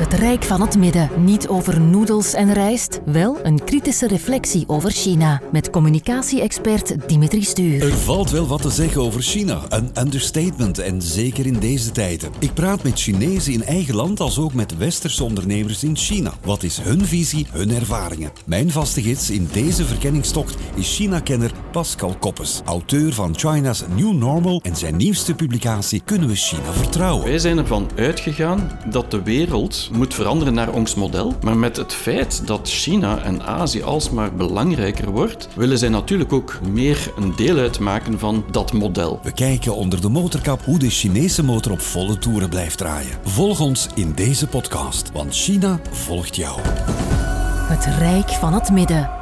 Het Rijk van het Midden. Niet over noedels en rijst, wel een kritische reflectie over China. Met communicatie-expert Dimitri Stuur. Er valt wel wat te zeggen over China. Een understatement en zeker in deze tijden. Ik praat met Chinezen in eigen land als ook met westerse ondernemers in China. Wat is hun visie, hun ervaringen? Mijn vaste gids in deze verkenningstocht is China-kenner Pascal Koppes. Auteur van China's New Normal en zijn nieuwste publicatie Kunnen we China vertrouwen? Wij zijn ervan uitgegaan dat de wereld moet veranderen naar ons model. Maar met het feit dat China en Azië alsmaar belangrijker wordt, willen zij natuurlijk ook meer een deel uitmaken van dat model. We kijken onder de motorkap hoe de Chinese motor op volle toeren blijft draaien. Volg ons in deze podcast, want China volgt jou. Het Rijk van het Midden.